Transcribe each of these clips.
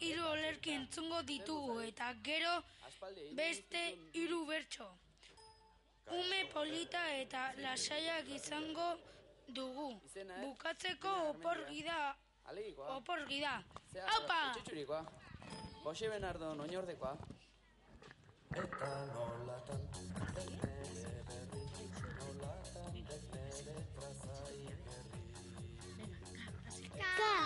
hauek entzungo ditugu eta gero beste hiru bertso. Ume polita eta lasaiak izango dugu. Bukatzeko oporgi da. Oporgi da. Zea, Aupa! Txitxurikoa. Jose Benardo, oinordekoa. Eta nolatan berri, nolatan trazai berri. Ka,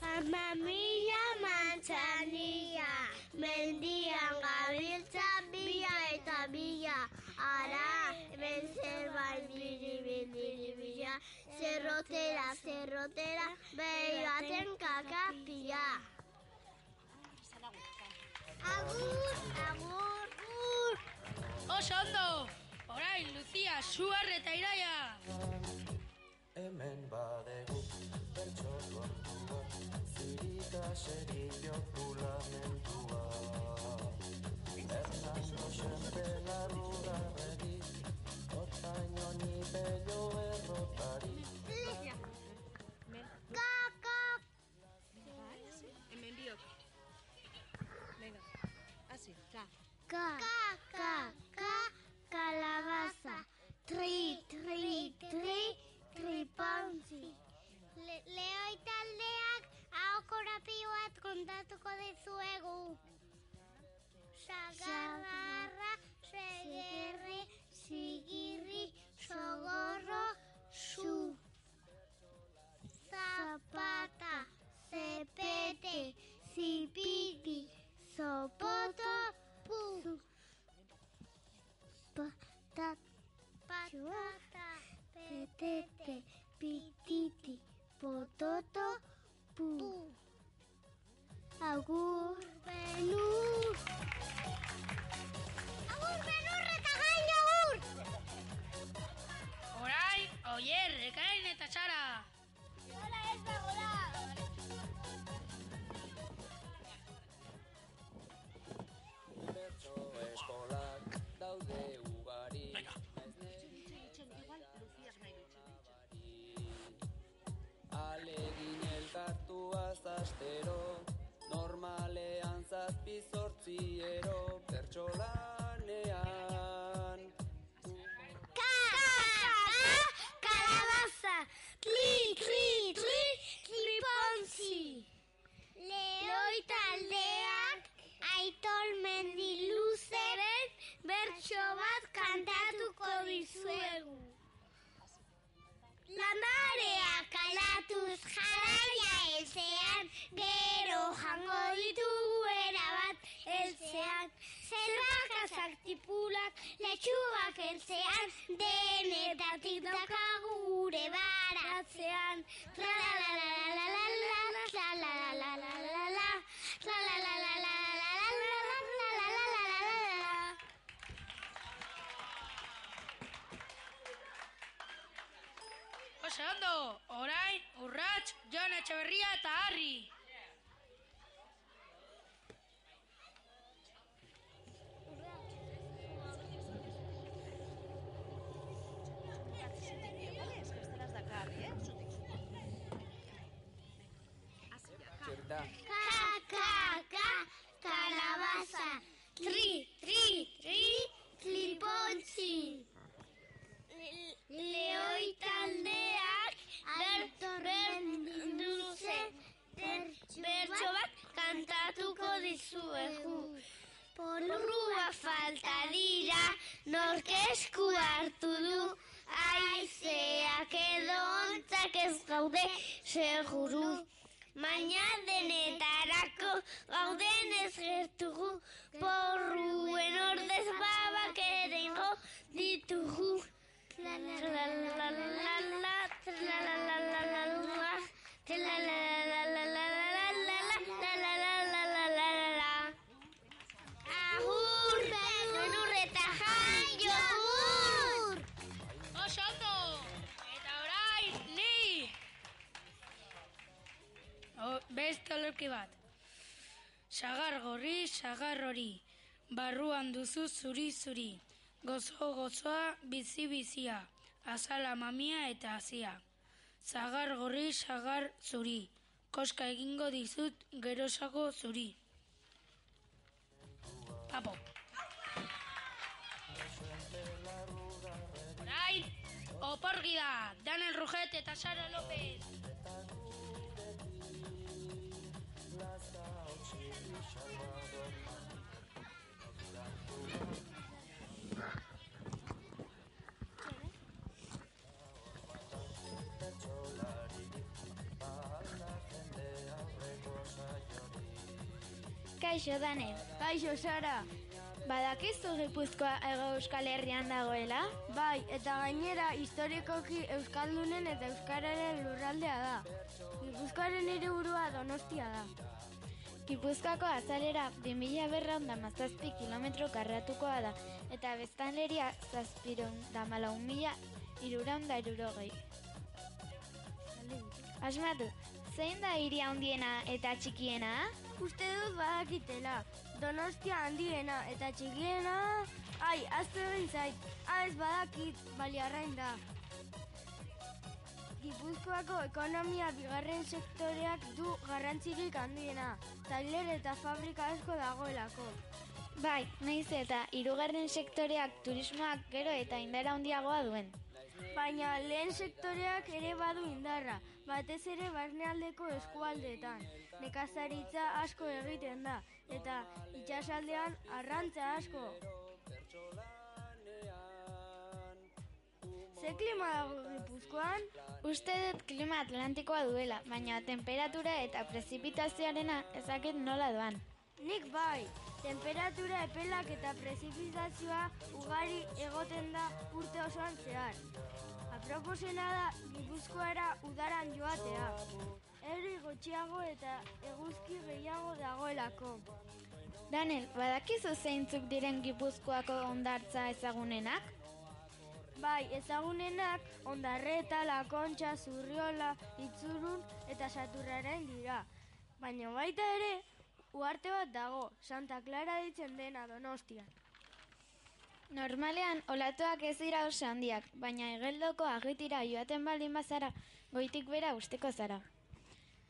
Mamamia mantzania, mendian gabiltza bila eta bila. Ara, hemen zerbait biri biri bila, zerrotera, zerrotera, behi baten kakapia. Agur, agur, agur. Oso ondo! Orain, Lucia, Suar eta Iraia! Hemen badegu bertso I should eat your polar love and I should share the love tipulak, letxuak elzean, denetatik daukagu gure baratzean. La la la la la la la la la la la la la la la la la la Oso ondo! Orain, urrats, Jon Etxeberria eta Harri! Falta dira, nork esku hartu du, aizeak edo ontzak ez gaude seguru. Baina denetarako gauden ez gertugu, porruen ordez la la la la, olerki bat. Sagar gorri, sagar hori, barruan duzu zuri zuri, gozo gozoa, bizi bizia, azala mamia eta hazia. Sagar gorri, sagar zuri, koska egingo dizut gerosako zuri. Papo. Orain, oporgi da, Daniel Rujet eta Sara López. Kaixo, Danel. Kaixo, Sara. Badakizu Gipuzkoa ego Euskal Herrian dagoela? Bai, eta gainera historikoki Euskaldunen eta Euskararen lurraldea da. Gipuzkoaren hiriburua Donostia da. Gipuzkoako azalera 2000 berraun da mazazpi kilometro karratukoa da, eta beztanleria zazpiron da malau mila iruraun da irurogei. Asmatu, zein da hiri handiena eta txikiena? Uste dut badakitela. Donostia handiena eta txikiena... Ai, azte egin zait. Ah, ez badakit, baliarrain da. Gipuzkoako ekonomia bigarren sektoreak du garrantzirik handiena. Tailer eta fabrika asko dagoelako. Bai, naiz eta hirugarren sektoreak turismoak gero eta indara handiagoa duen. Baina lehen sektoreak ere badu indarra, batez ere barnealdeko eskualdeetan. Nekazaritza asko egiten da, eta itxasaldean arrantza asko. Ze klima dago Gipuzkoan? Uste dut klima atlantikoa duela, baina temperatura eta prezipitazioarena ezakit nola doan. Nik bai, temperatura epelak eta prezipitazioa ugari egoten da urte osoan zehar. Aproposena da Gipuzkoara udaran joatea. Herri gotxiago eta eguzki gehiago dagoelako. Daniel, badakizu zeintzuk diren Gipuzkoako ondartza ezagunenak? Bai, ezagunenak ondarreta, lakontxa, zurriola, itzurun eta saturraren dira. Baina baita ere, uarte bat dago, Santa Clara ditzen dena donostian. Normalean, olatuak ez dira oso handiak, baina egeldoko agitira joaten baldin bazara, goitik bera usteko zara.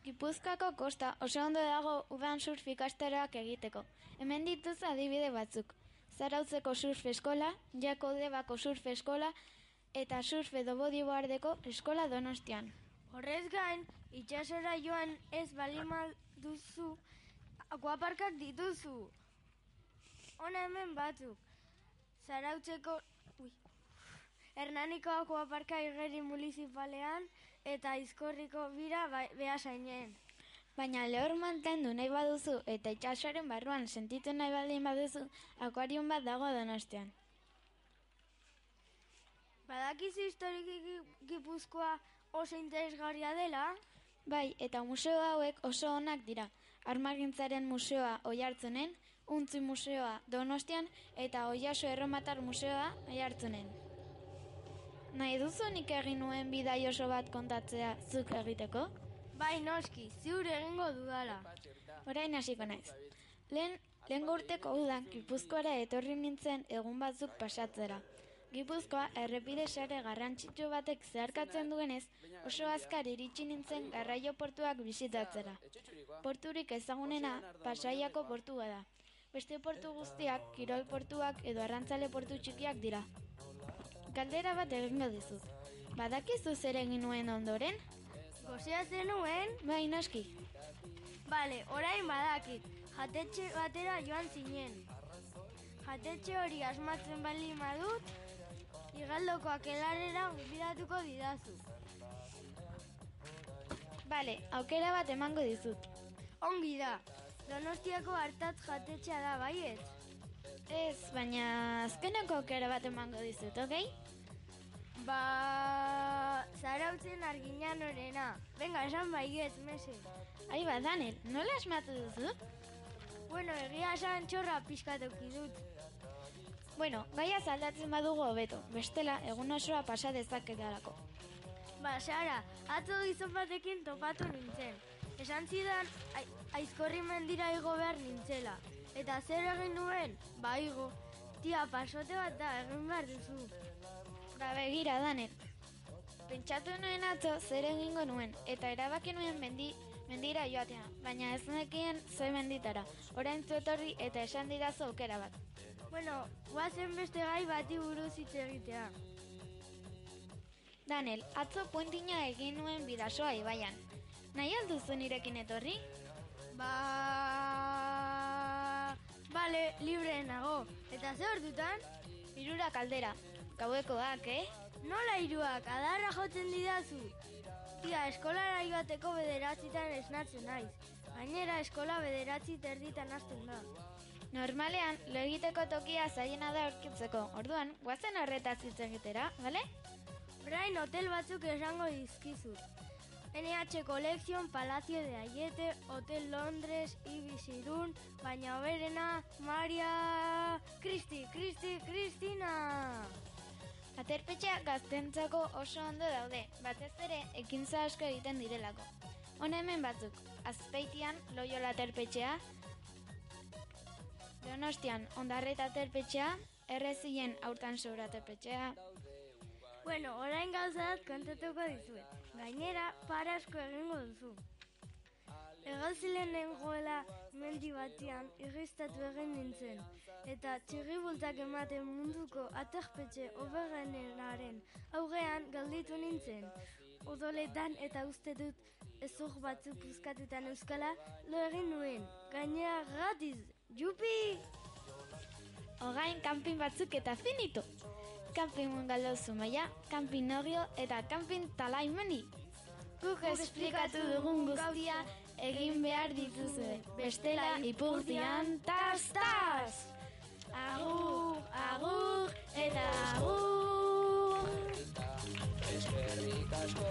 Gipuzkoako kosta oso ondo dago udan surf ikastaroak egiteko. Hemen dituz adibide batzuk. Zarautzeko surf eskola, Jako Debako surf eskola eta surf edo bodyboardeko eskola donostian. Horrez gain, itxasora joan ez balima duzu, akuaparkak dituzu. Hona hemen batzuk. Zarautzeko, ui, Hernaniko akuaparka igeri municipalean eta izkorriko bira ba, behasainen. Baina lehor mantendu nahi baduzu eta itxasoaren barruan sentitu nahi baldin baduzu, akuarium bat dago donostian. Badakizu historiki Gi- Gipuzkoa oso interesgarria dela? Bai, eta museo hauek oso onak dira. Armagintzaren museoa oihartzunen, Untzi museoa Donostian eta Oiaso Erromatar museoa oihartzunen. Nahi duzu nik egin nuen bidai oso bat kontatzea zuk egiteko? Bai noski, ziur egingo dudala. Orain hasiko naiz. Lehen, lehen urteko udan Gipuzkoara etorri nintzen egun batzuk pasatzera. Gipuzkoa errepide sare garrantzitsu batek zeharkatzen duenez, oso azkar iritsi nintzen garraio portuak bisitatzera. Porturik ezagunena Pasaiako portua da. Beste portu guztiak kirol portuak edo arrantzale portu txikiak dira. Galdera bat egingo dizut. Badakizu zer egin nuen ondoren? Gozea zenuen? Bai, noski. Bale, orain badakit. Jatetxe batera joan zinen. Jatetxe hori asmatzen bali madut, igaldoko akelarera bidatuko didazu. Bale, aukera bat emango dizut. Ongi da, Donostiako hartatz jatetxea da baiet. Ez, baina azkeneko aukera bat emango dizut, okei? Ba... Zarautzen arginan orena. Venga, esan baiet, mese. Ai ba, Daniel, nola asmatu duzu? Bueno, egia esan txorra pixkatoki dut. Bueno, gaia zaldatzen badugu hobeto, bestela egun osoa pasa dezaketarako. Ba, Sara, atzo gizon batekin topatu nintzen. Esan zidan ai, aizkorri mendira igo behar nintzela. Eta zer egin nuen? Ba igo. Tia, pasote bat da, egin behar duzu. Ba begira, Danel. Pentsatu nuen atzo zer egingo nuen, eta erabaki nuen mendi, mendira joatea, baina ez nekien ze menditara. Orain zu etorri eta esan didazu aukera bat. Bueno, guazen beste gai bati buruz hitz egitea. Danel, atzo puentina egin nuen bidasoa ibaian. Nahi alduzu nirekin etorri? Ba... Bale, libre nago. Eta ze ordutan? Irura kaldera. Gauekoak, eh? Nola hiruak, adarra jotzen didazu. Tia, eskolara joateko bederatzitan esnatzen naiz. Gainera, eskola bederatzi terditan hasten da. Normalean, lo egiteko tokia zaiena da aurkitzeko. Orduan, guazen horretaz hitz egitera, bale? Orain hotel batzuk esango dizkizut. NH Collection, Palacio de Ayete, Hotel Londres, Ibis Irun, baina oberena, Maria... Kristi, Kristi, Kristina! Aterpetxea gaztentzako oso ondo daude, batez ere ekintza asko egiten direlako. Hona hemen batzuk, azpeitian loiola aterpetxea, donostian ondarreta aterpetxea, errezien aurtan sobra Bueno, orain gauza bat kontatuko dizuet. Gainera, para asko egingo duzu. Egazilen nengoela mendi batian irristatu egin nintzen. Eta txirribultak ematen munduko aterpetxe oberrenaren aurrean galditu nintzen. Odoletan eta uste dut ezur batzuk puzkatutan euskala lo egin nuen. Gainera gratis, jupi! Orain kanpin batzuk eta finito. Kanpin mungalo zumaia, kanpin norio eta kanpin talaimendi. Guk esplikatu dugun guztia egin behar dituzue. Bestela ipurtian tas tas! Agur, agur eta agur! Eskerrik asko,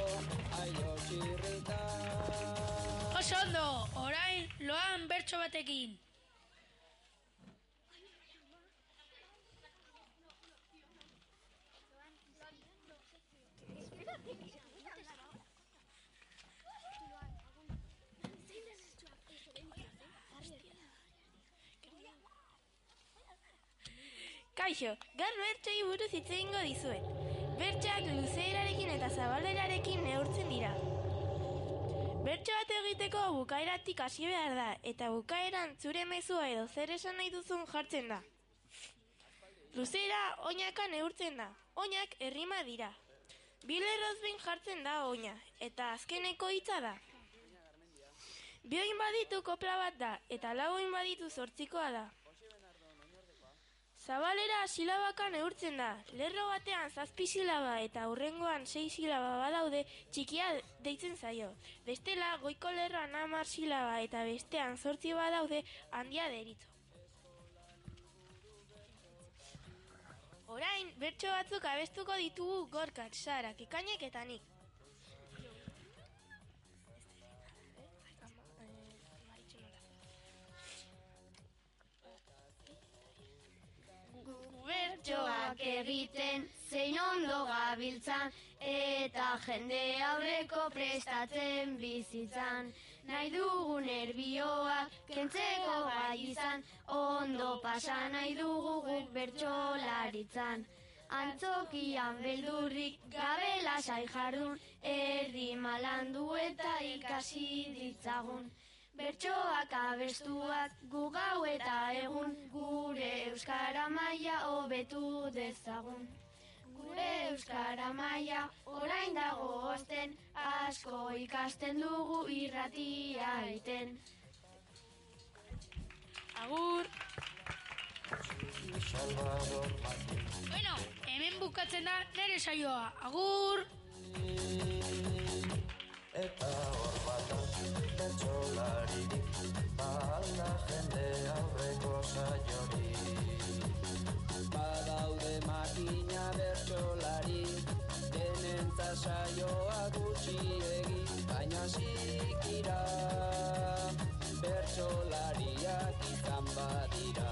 aio txirrita. Oso ondo, orain loan bertso batekin. Kaixo, gaur bertxoi buruz hitz egingo dizuet. Bertxak luzeerarekin eta zabalerarekin neurtzen dira. Bertxo bat egiteko bukaeratik hasi behar da, eta bukaeran zure mezua edo zer esan nahi duzun jartzen da. Luzera oinaka neurtzen da, oinak errima dira. Bi lerroz behin jartzen da oina, eta azkeneko hitza da. Bi oin baditu kopla bat da, eta lau oin baditu zortzikoa da. Zabalera silabaka neurtzen da. Lerro batean zazpi silaba eta hurrengoan sei silaba badaude txikia deitzen zaio. Bestela goiko lerroan hamar silaba eta bestean zortzi badaude handia deritzo. Orain, bertso batzuk abestuko ditugu gorkak, sarak, ekainek eta nik. Bertsoak egiten zein ondo gabiltzan eta jende aurreko prestatzen bizitzan. Nahi dugun erbioak kentzeko gai izan, ondo pasa nahi dugu guk bertsolaritzan. Antzokian beldurrik gabe lasai jardun, erdi malandu eta ikasi ditzagun. Bertsoak abestuak gu gau eta egun gure euskara maila hobetu dezagun. Gure euskara maila orain dago osten asko ikasten dugu irratia iten. Agur! Bueno, hemen bukatzen da nere saioa. Agur! Eta hor batan bertsolaririk Bala jende aurreko saiori Badaude makina bertsolari Denentza saioa gutxiegi Baina zikira Bertsolariak izan badira